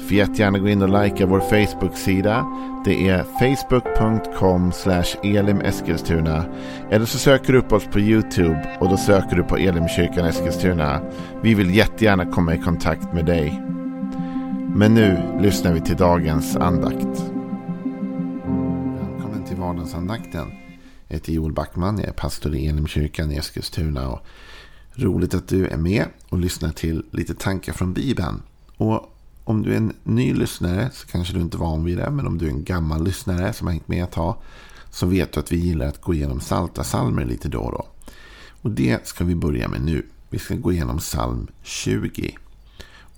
Får jättegärna gå in och likea vår Facebook-sida. Det är facebook.com elimeskilstuna. Eller så söker du upp oss på YouTube och då söker du på Elimkyrkan Eskilstuna. Vi vill jättegärna komma i kontakt med dig. Men nu lyssnar vi till dagens andakt. Välkommen till vardagsandakten. Jag heter Joel Backman, jag är pastor i Elimkyrkan i Eskilstuna. Och roligt att du är med och lyssnar till lite tankar från Bibeln. Och om du är en ny lyssnare så kanske du inte är van vid det. Men om du är en gammal lyssnare som har hängt med ett tag. Så vet du att vi gillar att gå igenom salta salmer lite då och då. Och det ska vi börja med nu. Vi ska gå igenom psalm 20.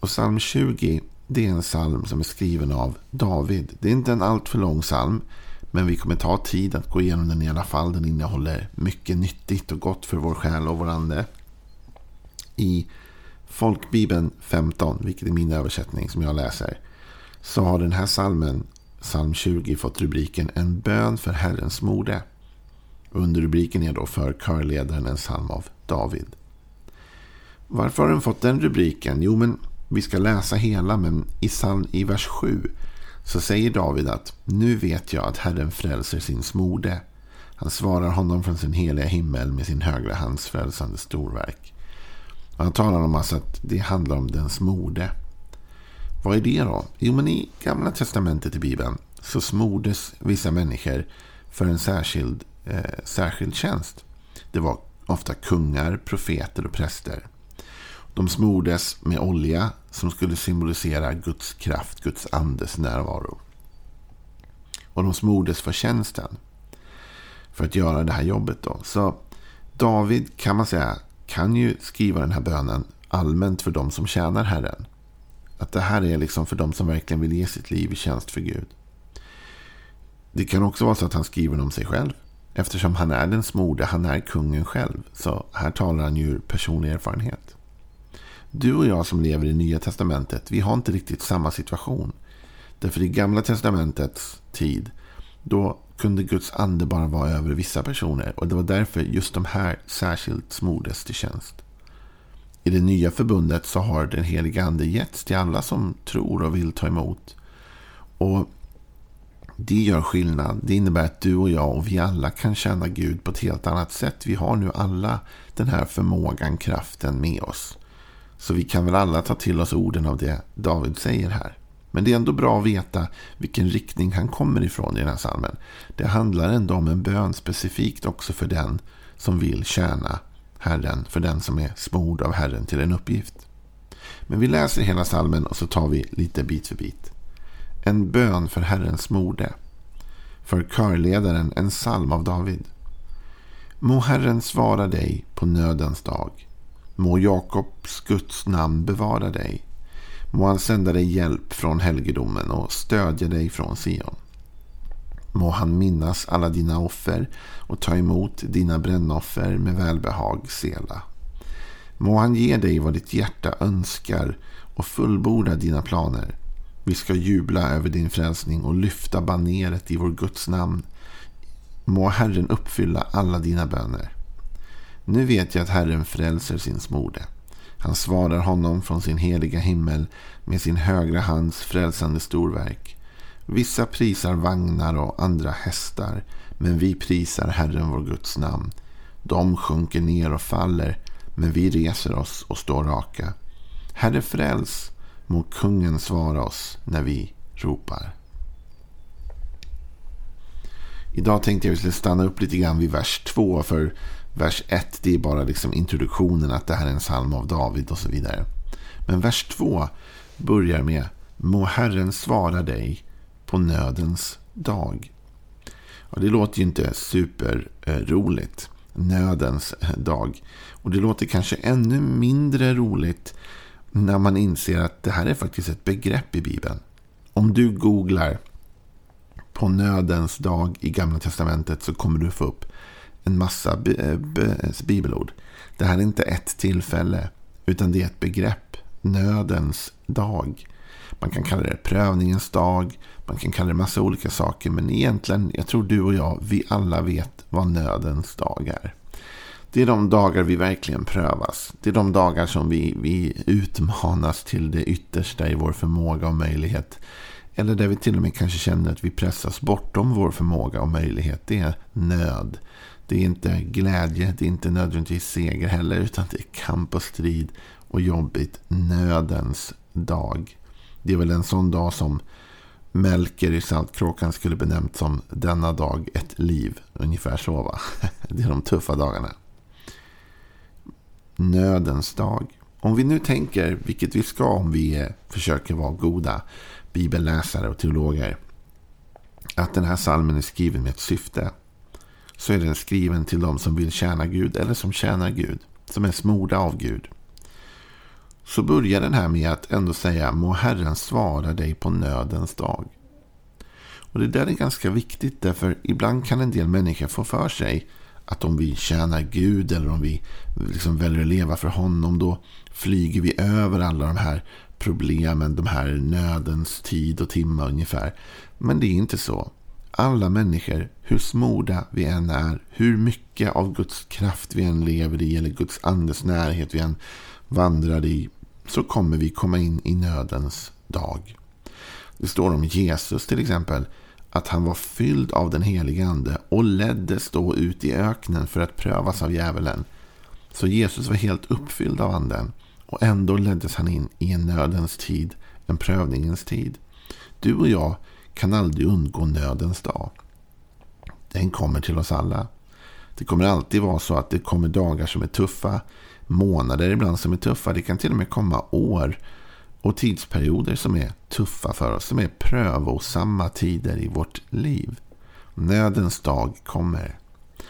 Och psalm 20 det är en psalm som är skriven av David. Det är inte en alltför lång psalm. Men vi kommer ta tid att gå igenom den i alla fall. Den innehåller mycket nyttigt och gott för vår själ och vår ande. I Folkbibeln 15, vilket är min översättning som jag läser, så har den här salmen, psalm 20, fått rubriken En bön för Herrens mode. Underrubriken är då för körledaren en psalm av David. Varför har den fått den rubriken? Jo, men vi ska läsa hela, men i, psalm, i vers 7 så säger David att Nu vet jag att Herren frälser sin smorde. Han svarar honom från sin heliga himmel med sin högra hands frälsande storverk. Han talar om alltså att det handlar om dens mode. Vad är det då? Jo, men i Gamla Testamentet i Bibeln så smordes vissa människor för en särskild, eh, särskild tjänst. Det var ofta kungar, profeter och präster. De smordes med olja som skulle symbolisera Guds kraft, Guds andes närvaro. Och de smordes för tjänsten. För att göra det här jobbet då. Så David kan man säga kan ju skriva den här bönen allmänt för de som tjänar Herren. Att det här är liksom för de som verkligen vill ge sitt liv i tjänst för Gud. Det kan också vara så att han skriver om sig själv. Eftersom han är den smorde, han är kungen själv. Så här talar han ju ur personlig erfarenhet. Du och jag som lever i Nya Testamentet, vi har inte riktigt samma situation. Därför i Gamla Testamentets tid, då kunde Guds ande bara vara över vissa personer. Och det var därför just de här särskilt smordes till tjänst. I det nya förbundet så har den helige ande getts till alla som tror och vill ta emot. Och det gör skillnad. Det innebär att du och jag och vi alla kan känna Gud på ett helt annat sätt. Vi har nu alla den här förmågan, kraften med oss. Så vi kan väl alla ta till oss orden av det David säger här. Men det är ändå bra att veta vilken riktning han kommer ifrån i den här salmen. Det handlar ändå om en bön specifikt också för den som vill tjäna Herren. För den som är smord av Herren till en uppgift. Men vi läser hela salmen och så tar vi lite bit för bit. En bön för Herrens mode. För körledaren en psalm av David. Må Herren svara dig på nödens dag. Må Jakobs Guds namn bevara dig. Må han sända dig hjälp från helgedomen och stödja dig från Sion. Må han minnas alla dina offer och ta emot dina brännoffer med välbehag, Sela. Må han ge dig vad ditt hjärta önskar och fullborda dina planer. Vi ska jubla över din frälsning och lyfta baneret i vår Guds namn. Må Herren uppfylla alla dina böner. Nu vet jag att Herren frälser sin smorde. Han svarar honom från sin heliga himmel med sin högra hands frälsande storverk. Vissa prisar vagnar och andra hästar, men vi prisar Herren vår Guds namn. De sjunker ner och faller, men vi reser oss och står raka. Herre fräls, må kungen svara oss när vi ropar. Idag tänkte jag att vi skulle stanna upp lite grann vid vers 2. För vers 1 det är bara liksom introduktionen att det här är en psalm av David och så vidare. Men vers 2 börjar med Må Herren svara dig på nödens dag. Och det låter ju inte superroligt. Nödens dag. Och det låter kanske ännu mindre roligt när man inser att det här är faktiskt ett begrepp i Bibeln. Om du googlar på nödens dag i Gamla Testamentet så kommer du få upp en massa eh, eh, bibelord. Det här är inte ett tillfälle, utan det är ett begrepp. Nödens dag. Man kan kalla det prövningens dag. Man kan kalla det massa olika saker. Men egentligen, jag tror du och jag, vi alla vet vad nödens dag är. Det är de dagar vi verkligen prövas. Det är de dagar som vi, vi utmanas till det yttersta i vår förmåga och möjlighet. Eller där vi till och med kanske känner att vi pressas bortom vår förmåga och möjlighet. Det är nöd. Det är inte glädje, det är inte nödvändigtvis seger heller. Utan det är kamp och strid och jobbigt. Nödens dag. Det är väl en sån dag som Melker i Saltkråkan skulle benämnt som denna dag ett liv. Ungefär så va. Det är de tuffa dagarna. Nödens dag. Om vi nu tänker, vilket vi ska om vi försöker vara goda bibelläsare och teologer. Att den här salmen är skriven med ett syfte. Så är den skriven till de som vill tjäna Gud eller som tjänar Gud. Som är smorda av Gud. Så börjar den här med att ändå säga må Herren svara dig på nödens dag. Och det där är ganska viktigt därför ibland kan en del människor få för sig att om vi tjänar Gud eller om vi liksom väljer att leva för honom då flyger vi över alla de här problemen, de här nödens tid och timmar ungefär. Men det är inte så. Alla människor, hur smorda vi än är, hur mycket av Guds kraft vi än lever i eller Guds andes närhet vi än vandrar i, så kommer vi komma in i nödens dag. Det står om Jesus till exempel att han var fylld av den helige ande och leddes då ut i öknen för att prövas av djävulen. Så Jesus var helt uppfylld av anden och ändå leddes han in i en nödens tid, en prövningens tid. Du och jag kan aldrig undgå nödens dag. Den kommer till oss alla. Det kommer alltid vara så att det kommer dagar som är tuffa, månader ibland som är tuffa. Det kan till och med komma år och tidsperioder som är tuffa för oss, som är prövosamma tider i vårt liv. Nödens dag kommer.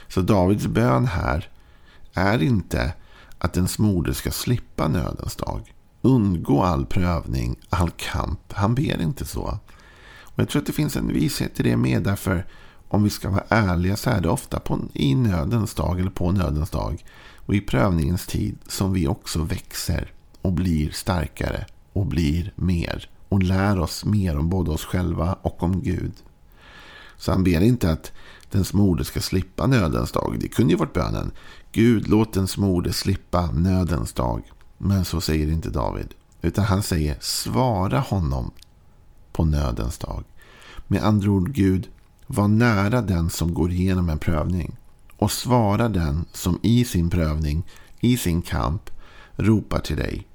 Så Davids bön här är inte att ens moder ska slippa nödens dag. Undgå all prövning, all kamp. Han ber inte så. Och Jag tror att det finns en vishet i det med. Därför om vi ska vara ärliga så är det ofta på, i nödens dag eller på nödens dag och i prövningens tid som vi också växer och blir starkare och blir mer och lär oss mer om både oss själva och om Gud. Så han ber inte att den smorde ska slippa nödens dag. Det kunde ju varit bönen. Gud, låt den smorde slippa nödens dag. Men så säger inte David. Utan han säger svara honom på nödens dag. Med andra ord, Gud, var nära den som går igenom en prövning. Och svara den som i sin prövning, i sin kamp, ropar till dig.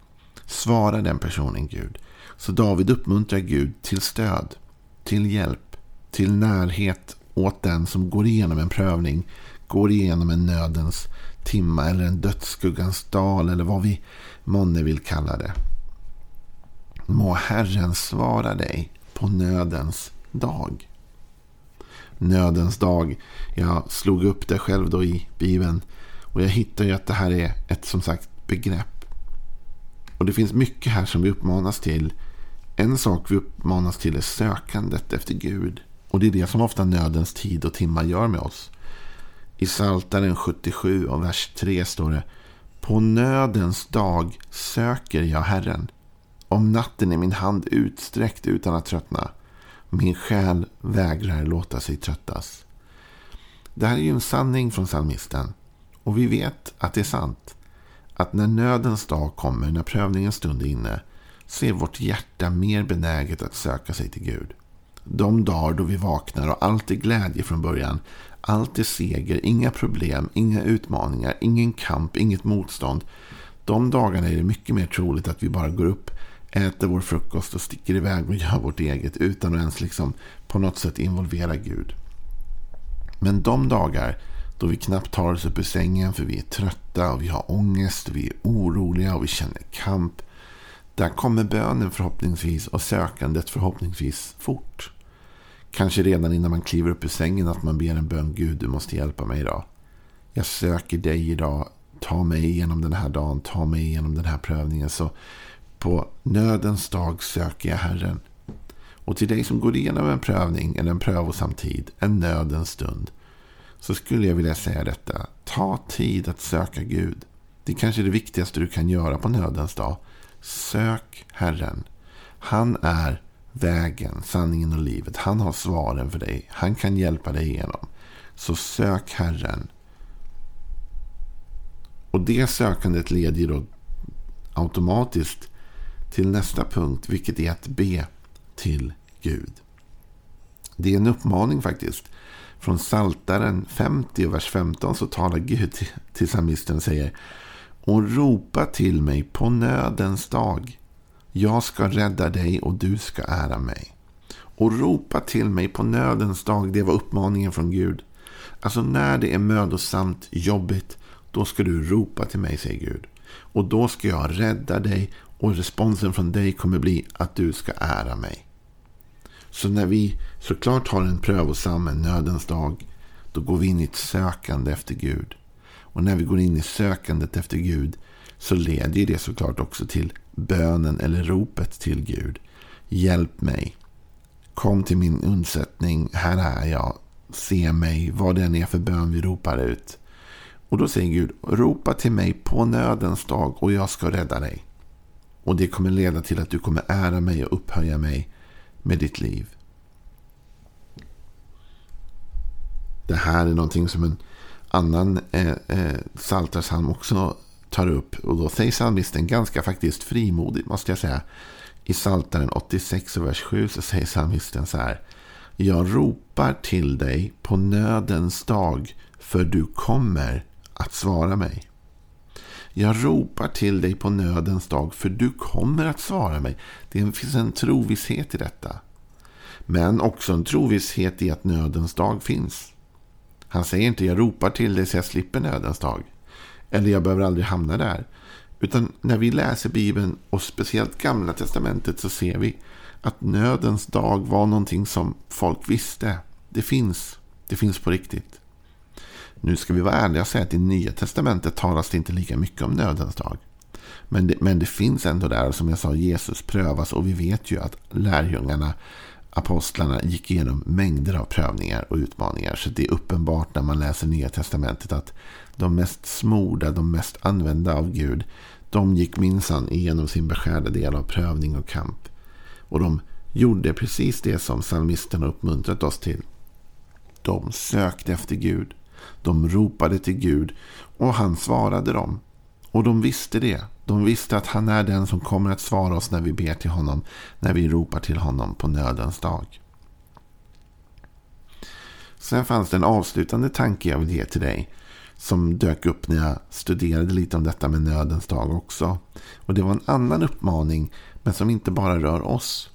Svara den personen, Gud. Så David uppmuntrar Gud till stöd, till hjälp, till närhet åt den som går igenom en prövning, går igenom en nödens timma eller en dödsskuggans dal eller vad vi månne vill kalla det. Må Herren svara dig på nödens dag. Nödens dag. Jag slog upp det själv då i Bibeln. Och jag hittar ju att det här är ett som sagt begrepp. Och det finns mycket här som vi uppmanas till. En sak vi uppmanas till är sökandet efter Gud. Och det är det som ofta nödens tid och timmar gör med oss. I Saltaren 77 och vers 3 står det. På nödens dag söker jag Herren. Om natten är min hand utsträckt utan att tröttna. Min själ vägrar låta sig tröttas. Det här är ju en sanning från psalmisten. Och vi vet att det är sant. Att när nödens dag kommer, när prövningens stund är inne, så är vårt hjärta mer benäget att söka sig till Gud. De dagar då vi vaknar och allt är glädje från början. Allt är seger, inga problem, inga utmaningar, ingen kamp, inget motstånd. De dagarna är det mycket mer troligt att vi bara går upp, äter vår frukost och sticker iväg och gör vårt eget utan att ens liksom på något sätt involvera Gud. Men de dagar då vi knappt tar oss upp ur sängen för vi är trötta och vi har ångest, och vi är oroliga och vi känner kamp. Där kommer bönen förhoppningsvis och sökandet förhoppningsvis fort. Kanske redan innan man kliver upp ur sängen att man ber en bön. Gud, du måste hjälpa mig idag. Jag söker dig idag. Ta mig igenom den här dagen. Ta mig igenom den här prövningen. Så på nödens dag söker jag Herren. Och till dig som går igenom en prövning eller en prövosam tid, en nödens stund, så skulle jag vilja säga detta. Ta tid att söka Gud. Det är kanske det viktigaste du kan göra på nödens dag. Sök Herren. Han är vägen, sanningen och livet. Han har svaren för dig. Han kan hjälpa dig igenom. Så sök Herren. Och det sökandet leder då automatiskt till nästa punkt, vilket är att be till Gud. Det är en uppmaning faktiskt. Från Saltaren 50, vers 15 så talar Gud till psalmisten och säger Och ropa till mig på nödens dag. Jag ska rädda dig och du ska ära mig. Och ropa till mig på nödens dag, det var uppmaningen från Gud. Alltså när det är mödosamt, jobbigt, då ska du ropa till mig, säger Gud. Och då ska jag rädda dig och responsen från dig kommer bli att du ska ära mig. Så när vi såklart har en prövosam, en nödens dag, då går vi in i ett sökande efter Gud. Och när vi går in i sökandet efter Gud så leder det såklart också till bönen eller ropet till Gud. Hjälp mig. Kom till min undsättning. Här är jag. Se mig. Vad det än är för bön vi ropar ut. Och då säger Gud, ropa till mig på nödens dag och jag ska rädda dig. Och det kommer leda till att du kommer ära mig och upphöja mig med ditt liv. Det här är någonting som en annan eh, eh, också tar upp. Och då säger psalmisten ganska faktiskt frimodigt måste jag säga. I Psaltaren 86 och vers 7 så säger psalmisten så här. Jag ropar till dig på nödens dag för du kommer att svara mig. Jag ropar till dig på nödens dag för du kommer att svara mig. Det finns en trovisshet i detta. Men också en trovisshet i att nödens dag finns. Han säger inte jag ropar till dig så jag slipper nödens dag. Eller jag behöver aldrig hamna där. Utan när vi läser Bibeln och speciellt Gamla Testamentet så ser vi att nödens dag var någonting som folk visste. Det finns. Det finns på riktigt. Nu ska vi vara ärliga och säga att i Nya Testamentet talas det inte lika mycket om nödens dag. Men det, men det finns ändå där. Som jag sa, Jesus prövas och vi vet ju att lärjungarna, apostlarna, gick igenom mängder av prövningar och utmaningar. Så det är uppenbart när man läser Nya Testamentet att de mest smorda, de mest använda av Gud, de gick minsann igenom sin beskärda del av prövning och kamp. Och de gjorde precis det som psalmisten har uppmuntrat oss till. De sökte efter Gud. De ropade till Gud och han svarade dem. Och de visste det. De visste att han är den som kommer att svara oss när vi ber till honom. När vi ropar till honom på nödens dag. Sen fanns det en avslutande tanke jag vill ge till dig. Som dök upp när jag studerade lite om detta med nödens dag också. Och det var en annan uppmaning. Men som inte bara rör oss.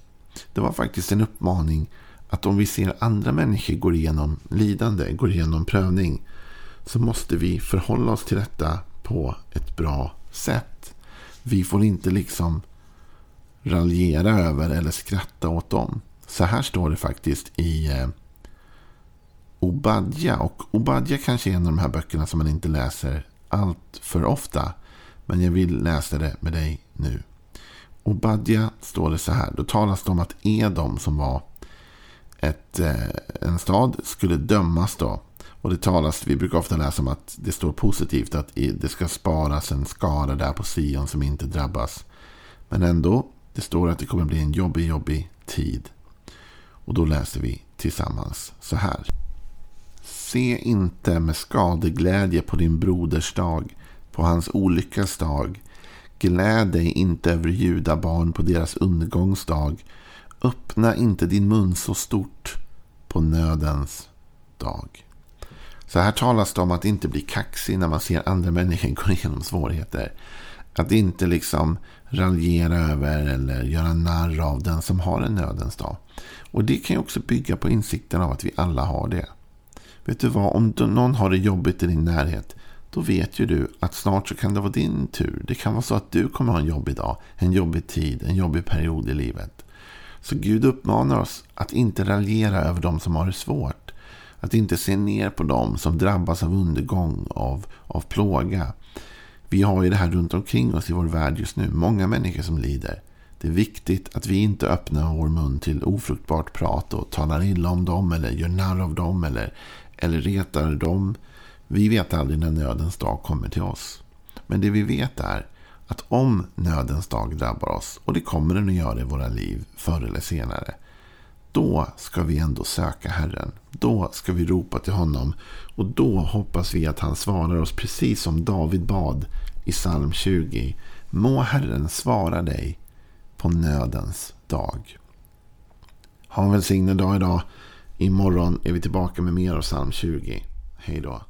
Det var faktiskt en uppmaning att om vi ser andra människor gå igenom lidande, går igenom prövning, så måste vi förhålla oss till detta på ett bra sätt. Vi får inte liksom raljera över eller skratta åt dem. Så här står det faktiskt i eh, Obadja. Och Obadja kanske är en av de här böckerna som man inte läser allt för ofta. Men jag vill läsa det med dig nu. Obadja står det så här. Då talas det om att Edom som var ett, eh, en stad skulle dömas då. Och det talas, vi brukar ofta läsa om att det står positivt att det ska sparas en skara där på Sion som inte drabbas. Men ändå, det står att det kommer bli en jobbig, jobbig tid. Och då läser vi tillsammans så här. Se inte med skadeglädje på din broders dag, på hans olyckas dag. Gläd dig inte över judabarn på deras undergångsdag Öppna inte din mun så stort på nödens dag. Så här talas det om att inte bli kaxig när man ser andra människor gå igenom svårigheter. Att inte liksom raljera över eller göra narr av den som har en nödens dag. Och det kan ju också bygga på insikten av att vi alla har det. Vet du vad, om någon har det jobbigt i din närhet, då vet ju du att snart så kan det vara din tur. Det kan vara så att du kommer ha en jobbig dag, en jobbig tid, en jobbig period i livet. Så Gud uppmanar oss att inte raljera över dem som har det svårt. Att inte se ner på dem som drabbas av undergång, av, av plåga. Vi har ju det här runt omkring oss i vår värld just nu. Många människor som lider. Det är viktigt att vi inte öppnar vår mun till ofruktbart prat och talar illa om dem eller gör narr av dem eller, eller retar dem. Vi vet aldrig när nödens dag kommer till oss. Men det vi vet är att om nödens dag drabbar oss, och det kommer den att göra i våra liv förr eller senare, då ska vi ändå söka Herren. Då ska vi ropa till honom och då hoppas vi att han svarar oss precis som David bad i psalm 20. Må Herren svara dig på nödens dag. Ha en välsignad dag idag. Imorgon är vi tillbaka med mer av psalm 20. Hej då.